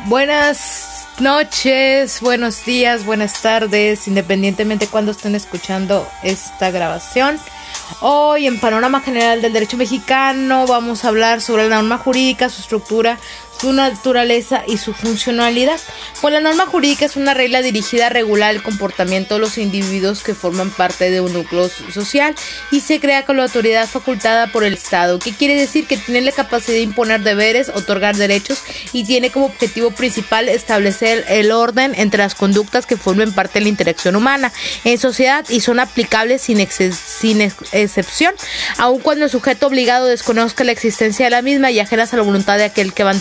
Buenas noches, buenos días, buenas tardes, independientemente cuando estén escuchando esta grabación. Hoy en Panorama General del Derecho Mexicano vamos a hablar sobre la norma jurídica, su estructura, su naturaleza y su funcionalidad. Pues la norma jurídica es una regla dirigida a regular el comportamiento de los individuos que forman parte de un núcleo social y se crea con la autoridad facultada por el Estado, que quiere decir que tiene la capacidad de imponer deberes, otorgar derechos y tiene como objetivo principal establecer el orden entre las conductas que formen parte de la interacción humana en sociedad y son aplicables sin, sin excepción, aun cuando el sujeto obligado desconozca la existencia de la misma y ajenas a la voluntad de aquel que van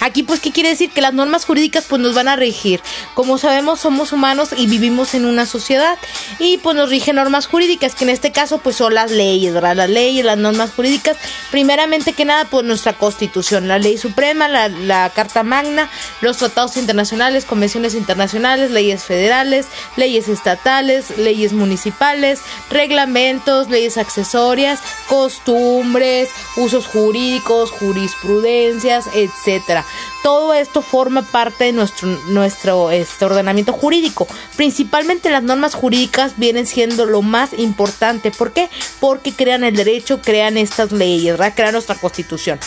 Aquí pues qué quiere decir que las normas jurídicas pues nos van a regir. Como sabemos somos humanos y vivimos en una sociedad y pues nos rigen normas jurídicas que en este caso pues son las leyes, ¿verdad? Las leyes, las normas jurídicas, primeramente que nada pues nuestra constitución, la ley suprema, la carta magna, los tratados internacionales, convenciones internacionales, leyes federales, leyes estatales, leyes municipales, reglamentos, leyes accesorias, costumbres, usos jurídicos, jurisprudencias, etc etcétera. Todo esto forma parte de nuestro, nuestro este, ordenamiento jurídico. Principalmente las normas jurídicas vienen siendo lo más importante. ¿Por qué? Porque crean el derecho, crean estas leyes, crean nuestra constitución.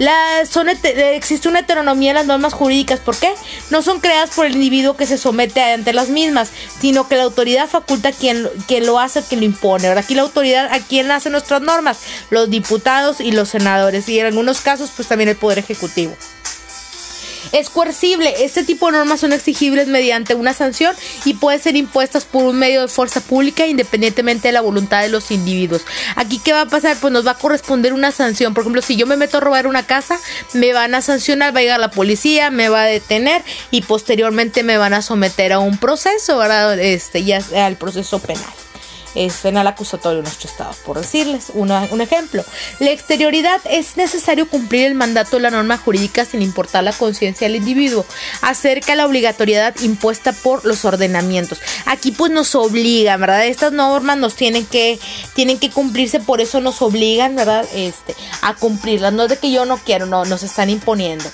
La, son, existe una heteronomía en las normas jurídicas. ¿Por qué? No son creadas por el individuo que se somete ante las mismas, sino que la autoridad faculta a quien, quien lo hace, quien lo impone. Ahora aquí la autoridad a quien hace nuestras normas, los diputados y los senadores, y en algunos casos pues también el Poder Ejecutivo. Es coercible. Este tipo de normas son exigibles mediante una sanción y pueden ser impuestas por un medio de fuerza pública independientemente de la voluntad de los individuos. Aquí, ¿qué va a pasar? Pues nos va a corresponder una sanción. Por ejemplo, si yo me meto a robar una casa, me van a sancionar, va a llegar la policía, me va a detener y posteriormente me van a someter a un proceso, ¿verdad? Este, ya al proceso penal es penal acusatorio en nuestro estado, por decirles un ejemplo. La exterioridad es necesario cumplir el mandato de la norma jurídica sin importar la conciencia del individuo, acerca de la obligatoriedad impuesta por los ordenamientos. Aquí pues nos obligan, ¿verdad? Estas normas nos tienen que, tienen que cumplirse, por eso nos obligan, ¿verdad? Este, a cumplirlas. No es de que yo no quiero, no, nos están imponiendo.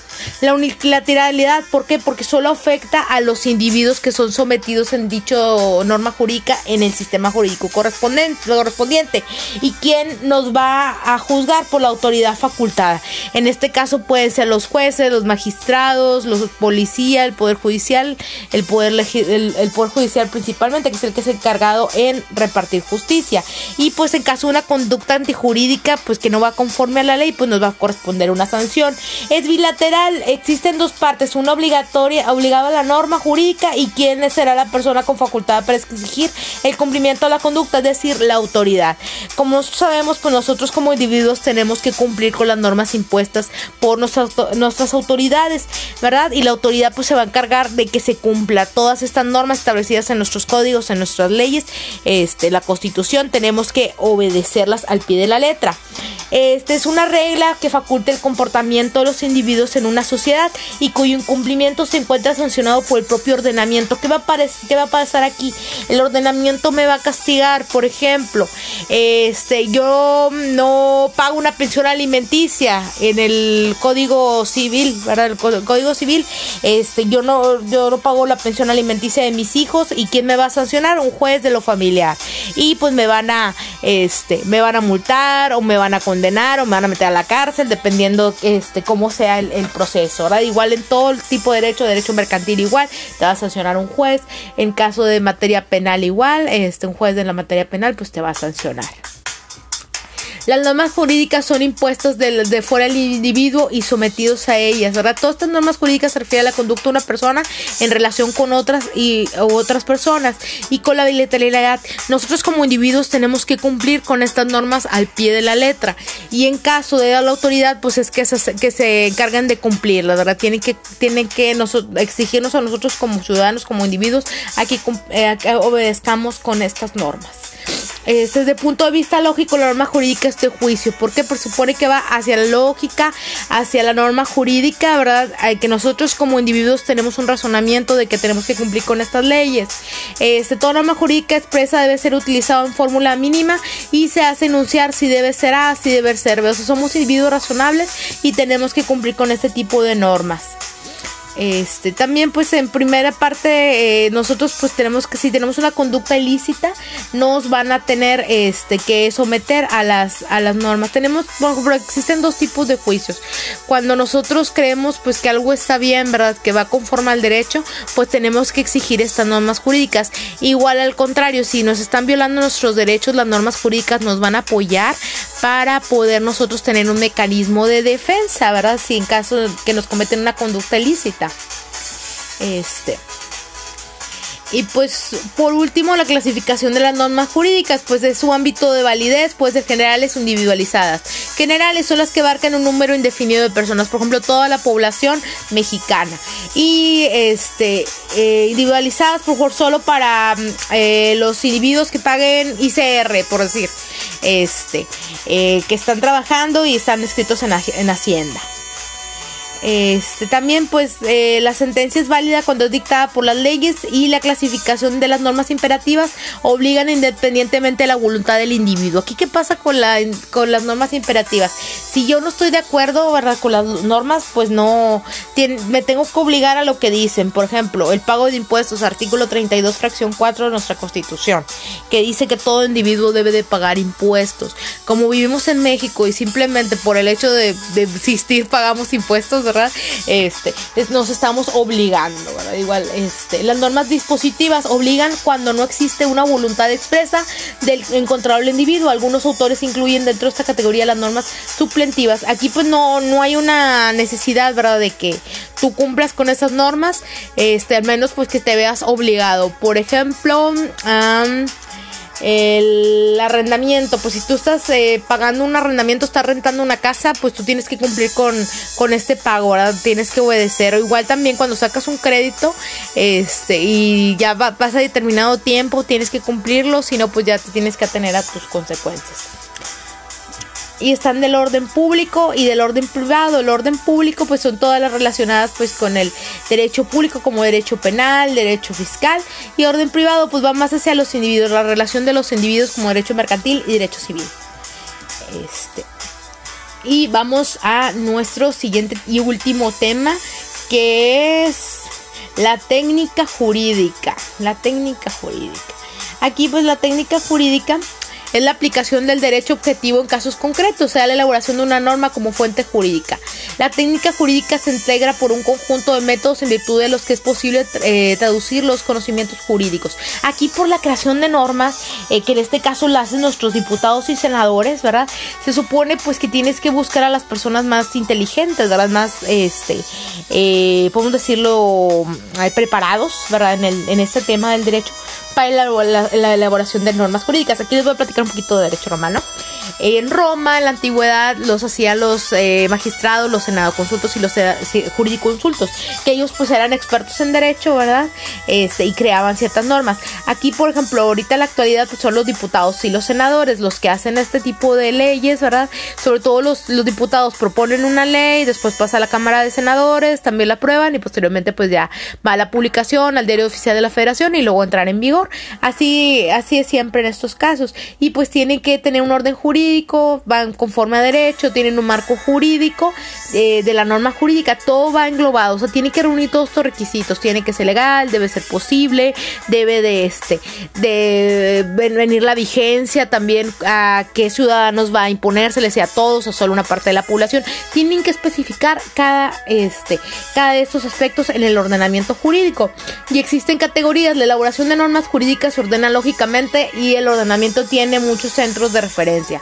La unilateralidad, ¿por qué? Porque solo afecta a los individuos que son sometidos en dicho norma jurídica en el sistema jurídico correspondiente, y quién nos va a juzgar por la autoridad facultada. En este caso pueden ser los jueces, los magistrados, los policías, el poder judicial, el poder el, poder judicial principalmente, que es el que es encargado en repartir justicia. Y pues en caso de una conducta antijurídica, pues que no va conforme a la ley, pues nos va a corresponder una sanción. Es bilateral, existen dos partes, una obligatoria, obligada a la norma jurídica y quién será la persona con facultad para exigir el cumplimiento de la conducta es decir, la autoridad. Como sabemos, pues nosotros como individuos tenemos que cumplir con las normas impuestas por nuestras, autoridades, ¿verdad? Y la autoridad pues se va a encargar de que se cumpla todas estas normas establecidas en nuestros códigos, en nuestras leyes, este, la constitución, tenemos que obedecerlas al pie de la letra. Este es una regla que faculta el comportamiento de los individuos en una sociedad y cuyo incumplimiento se encuentra sancionado por el propio ordenamiento. ¿Qué va a, ¿qué va a pasar aquí? El ordenamiento me va a castigar, por ejemplo, este, yo no pago una pensión alimenticia en el Código Civil, ¿verdad? El Código Civil, este, yo no, yo no pago la pensión alimenticia de mis hijos y quién me va a sancionar, un juez de lo familiar y pues me van a, este, me van a multar o me van a condenar o me van a meter a la cárcel, dependiendo este, cómo sea el, proceso, ¿verdad? Igual en todo tipo de derecho, derecho mercantil igual, te va a sancionar un juez, en caso de materia penal igual, este, un juez de la materia penal pues te va a sancionar. Las normas jurídicas son impuestas de, fuera del individuo y sometidos a ellas, ¿verdad? Todas estas normas jurídicas se refieren a la conducta de una persona en relación con otras y otras personas y con la bilateralidad. Nosotros como individuos tenemos que cumplir con estas normas al pie de la letra y en caso de la autoridad, pues es que se, que se encargan de cumplirlas, ¿verdad? Tienen que, tienen que exigirnos a nosotros como ciudadanos, como individuos, a que, eh, obedezcamos con estas normas desde el punto de vista lógico, la norma jurídica es de juicio. porque Pues supone que va hacia la lógica, hacia la norma jurídica, ¿verdad? Que nosotros como individuos tenemos un razonamiento de que tenemos que cumplir con estas leyes. Este, toda norma jurídica expresa debe ser utilizada en fórmula mínima y se hace enunciar si debe ser A, si debe ser B. O sea, somos individuos razonables y tenemos que cumplir con este tipo de normas. Este, también pues en primera parte eh, nosotros pues tenemos que si tenemos una conducta ilícita nos van a tener este que someter a las a las normas. Tenemos por existen dos tipos de juicios. Cuando nosotros creemos pues que algo está bien, ¿verdad? Que va conforme al derecho, pues tenemos que exigir estas normas jurídicas. Igual al contrario, si nos están violando nuestros derechos, las normas jurídicas nos van a apoyar para poder nosotros tener un mecanismo de defensa, ¿verdad? Si en caso que nos cometen una conducta ilícita. Este. Y pues por último la clasificación de las normas jurídicas, pues de su ámbito de validez puede ser generales o individualizadas. Generales son las que abarcan un número indefinido de personas, por ejemplo toda la población mexicana. Y este eh, individualizadas por favor solo para mm, eh, los individuos que paguen ICR, por decir, este, eh, que están trabajando y están escritos en, en Hacienda. Este, también pues eh, la sentencia es válida cuando es dictada por las leyes y la clasificación de las normas imperativas obligan independientemente de la voluntad del individuo. Aquí qué pasa con, la, con las normas imperativas. Si yo no estoy de acuerdo ¿verdad? con las normas, pues no me tengo que obligar a lo que dicen. Por ejemplo, el pago de impuestos, artículo 32, fracción 4 de nuestra constitución, que dice que todo individuo debe de pagar impuestos. Como vivimos en México y simplemente por el hecho de, de existir pagamos impuestos, ¿verdad? Este, nos estamos obligando, ¿verdad? Igual, este, las normas dispositivas obligan cuando no existe una voluntad expresa del encontrable individuo. Algunos autores incluyen dentro de esta categoría las normas suplentivas. Aquí pues no, no hay una necesidad, ¿verdad? De que tú cumplas con esas normas, este, al menos pues que te veas obligado. Por ejemplo, el arrendamiento, pues si tú estás eh, pagando un arrendamiento, estás rentando una casa, pues tú tienes que cumplir con, con este pago. Tienes que obedecer. O igual también cuando sacas un crédito, este, y ya va, pasa determinado tiempo, tienes que cumplirlo, si no, pues ya te tienes que atener a tus consecuencias y están del orden público y del orden privado. El orden público pues son todas las relacionadas pues con el derecho público como derecho penal, derecho fiscal y orden privado pues va más hacia los individuos, la relación de los individuos como derecho mercantil y derecho civil. Este. Y vamos a nuestro siguiente y último tema que es la técnica jurídica, la técnica jurídica. Aquí pues la técnica jurídica es la aplicación del derecho objetivo en casos concretos, o sea, la elaboración de una norma como fuente jurídica. La técnica jurídica se integra por un conjunto de métodos en virtud de los que es posible eh, traducir los conocimientos jurídicos. Aquí por la creación de normas, eh, que en este caso la hacen nuestros diputados y senadores, ¿verdad? Se supone pues que tienes que buscar a las personas más inteligentes, las más, este, eh, podemos decirlo, preparados, ¿verdad? En, el, en este tema del derecho para la, elaboración de normas jurídicas. Aquí les voy a platicar un poquito de derecho romano. En Roma, en la antigüedad, los hacían los eh, magistrados, los senadoconsultos y los eh, jurídico-consultos, que ellos pues eran expertos en derecho, ¿verdad? Este, y creaban ciertas normas. Aquí, por ejemplo, ahorita en la actualidad pues, son los diputados y los senadores los que hacen este tipo de leyes, ¿verdad? Sobre todo los, los diputados proponen una ley, después pasa a la Cámara de Senadores, también la aprueban y posteriormente pues ya va a la publicación, al diario oficial de la Federación y luego entrar en vigor. Así, así es siempre en estos casos. Y pues tienen que tener un orden jurídico, van conforme a derecho, tienen un marco jurídico eh, de la norma jurídica, todo va englobado. O sea, tiene que reunir todos estos requisitos. Tiene que ser legal, debe ser posible, debe de este, de venir la vigencia también a qué ciudadanos va a imponérsele, sea a todos o solo una parte de la población. Tienen que especificar cada este, cada de estos aspectos en el ordenamiento jurídico. Y existen categorías, la elaboración de normas jurídicas se ordena lógicamente y el ordenamiento tiene muchos centros de referencia.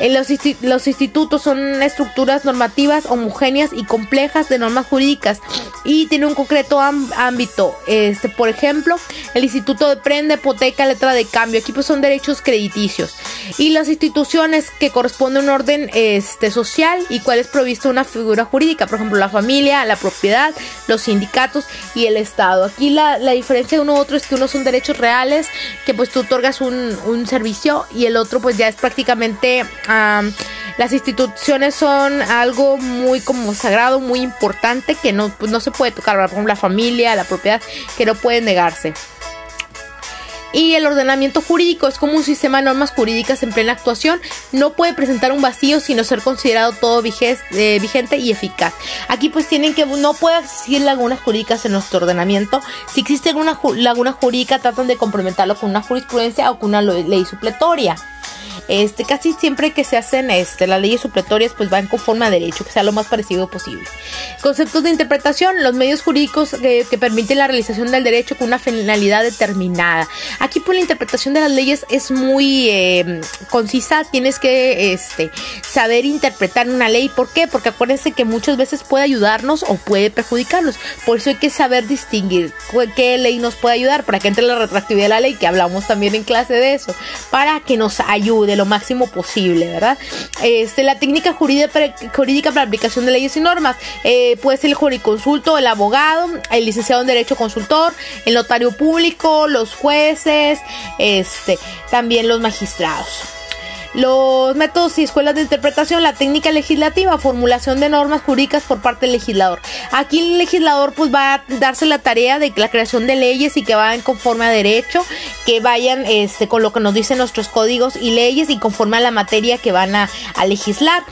Los, los, institutos son estructuras normativas homogéneas y complejas de normas jurídicas y tiene un concreto ámbito. Este, por ejemplo, el instituto de prenda, hipoteca, letra de cambio. Aquí pues son derechos crediticios. Y las instituciones que corresponden a un orden este, social y cuál es provisto una figura jurídica. Por ejemplo, la familia, la propiedad, los sindicatos y el Estado. Aquí la, diferencia de uno u otro es que uno son derechos reales, que pues tú otorgas un, un servicio y el otro pues ya es prácticamente las instituciones son algo muy como sagrado, muy importante, que no, pues, no se puede tocar, por ejemplo, la familia, la propiedad, que no puede negarse. Y el ordenamiento jurídico es como un sistema de normas jurídicas en plena actuación. No puede presentar un vacío sino ser considerado todo eh, vigente y eficaz. Aquí pues tienen que, no puede existir lagunas jurídicas en nuestro ordenamiento. Si existe alguna laguna jurídica tratan de complementarlo con una jurisprudencia o con una ley supletoria. Este, casi siempre que se hacen este, las leyes supletorias, pues van conforme a derecho, que sea lo más parecido posible. Conceptos de interpretación, los medios jurídicos que, permiten la realización del derecho con una finalidad determinada. Aquí, pues la interpretación de las leyes es muy eh, concisa, tienes que este, saber interpretar una ley. ¿Por qué? Porque acuérdense que muchas veces puede ayudarnos o puede perjudicarnos. Por eso hay que saber distinguir qué ley nos puede ayudar para que entre la retroactividad de la ley, que hablamos también en clase de eso, para que nos ayude lo máximo posible, ¿verdad? Este, la técnica jurídica para, aplicación de leyes y normas eh, puede ser el jurisconsulto, el abogado, el licenciado en derecho consultor, el notario público, los jueces, este, también los magistrados. Los métodos y escuelas de interpretación, la técnica legislativa, formulación de normas jurídicas por parte del legislador. Aquí el legislador pues va a darse la tarea de la creación de leyes y que vayan conforme a derecho, que vayan este, con lo que nos dicen nuestros códigos y leyes y conforme a la materia que van a, legislar.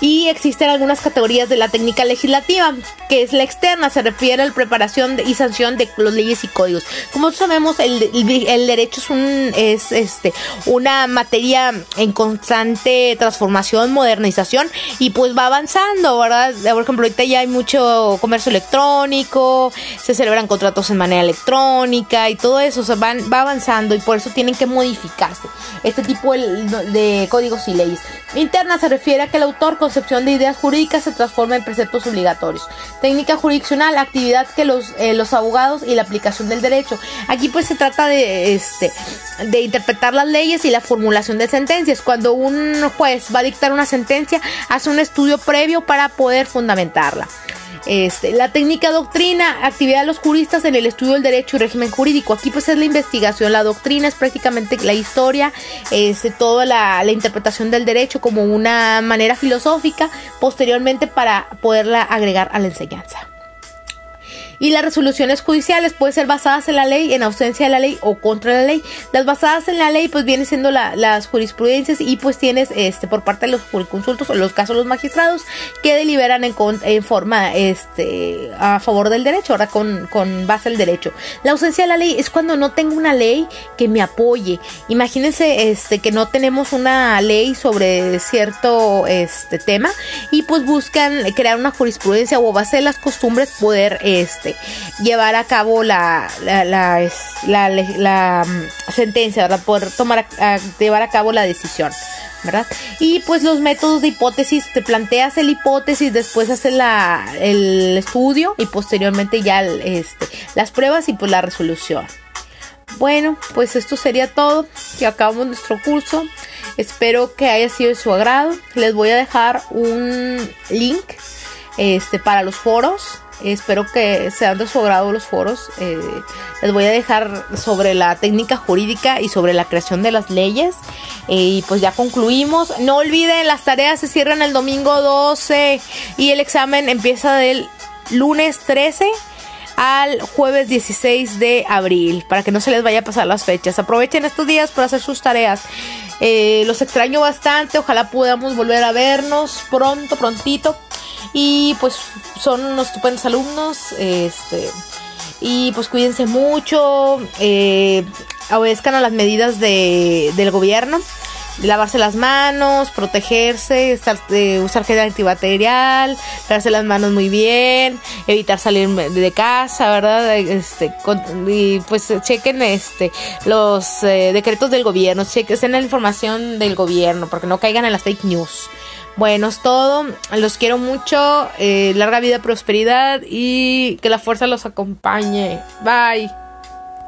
Y existen algunas categorías de la técnica legislativa, que es la externa, se refiere a la preparación y sanción de las leyes y códigos. Como sabemos, el, el, derecho es, un, es este, una materia en constante transformación, modernización y pues va avanzando, ¿verdad? Por ejemplo, ahorita ya hay mucho comercio electrónico, se celebran contratos en manera electrónica y todo eso, o sea, van, va avanzando y por eso tienen que modificarse este tipo de, códigos y leyes. Interna se refiere a que el autor, concepción de ideas jurídicas se transforma en preceptos obligatorios. Técnica jurisdiccional, actividad que los, eh, los abogados y la aplicación del derecho. Aquí pues se trata de, este, de interpretar las leyes y la formulación de sentencias. Cuando cuando un juez va a dictar una sentencia, hace un estudio previo para poder fundamentarla. Este, la técnica doctrina, actividad de los juristas en el estudio del derecho y régimen jurídico. Aquí pues es la investigación, la doctrina es prácticamente la historia, este, toda la, la interpretación del derecho como una manera filosófica, posteriormente para poderla agregar a la enseñanza y las resoluciones judiciales pueden ser basadas en la ley, en ausencia de la ley o contra la ley. Las basadas en la ley pues vienen siendo las jurisprudencias y pues tienes este por parte de los jurisconsultos o los casos de los magistrados que deliberan en, en forma este a favor del derecho, ahora con, con base al derecho. La ausencia de la ley es cuando no tengo una ley que me apoye. Imagínense este que no tenemos una ley sobre cierto este tema y pues buscan crear una jurisprudencia o base de las costumbres poder este llevar a cabo la, la, mm, sentencia, ¿verdad? Tomar, llevar a cabo la decisión. ¿verdad? Y pues los métodos de hipótesis, te planteas el hipótesis, después haces la, el estudio y posteriormente ya este, las pruebas y pues la resolución. Bueno, pues esto sería todo, que acabamos nuestro curso. Espero que haya sido de su agrado. Les voy a dejar un link este, para los foros Espero que sean de su agrado los foros. Eh, les voy a dejar sobre la técnica jurídica y sobre la creación de las leyes. Eh, y pues ya concluimos. No olviden, las tareas se cierran el domingo 12 y el examen empieza del lunes 13 al jueves 16 de abril para que no se les vaya a pasar las fechas. Aprovechen estos días para hacer sus tareas. Eh, los extraño bastante, ojalá podamos volver a vernos pronto, prontito. Y pues son unos estupendos alumnos. Este, y pues cuídense mucho. Eh, obedezcan a las medidas de, del gobierno. Lavarse las manos, protegerse, eh, usar gel antibacterial, lavarse las manos muy bien, evitar salir de casa, ¿verdad? Este, y pues chequen este los eh, decretos del gobierno, chequen la información del gobierno, porque no caigan en las fake news. Bueno, es todo. Los quiero mucho. Eh, larga vida, prosperidad y que la fuerza los acompañe. Bye.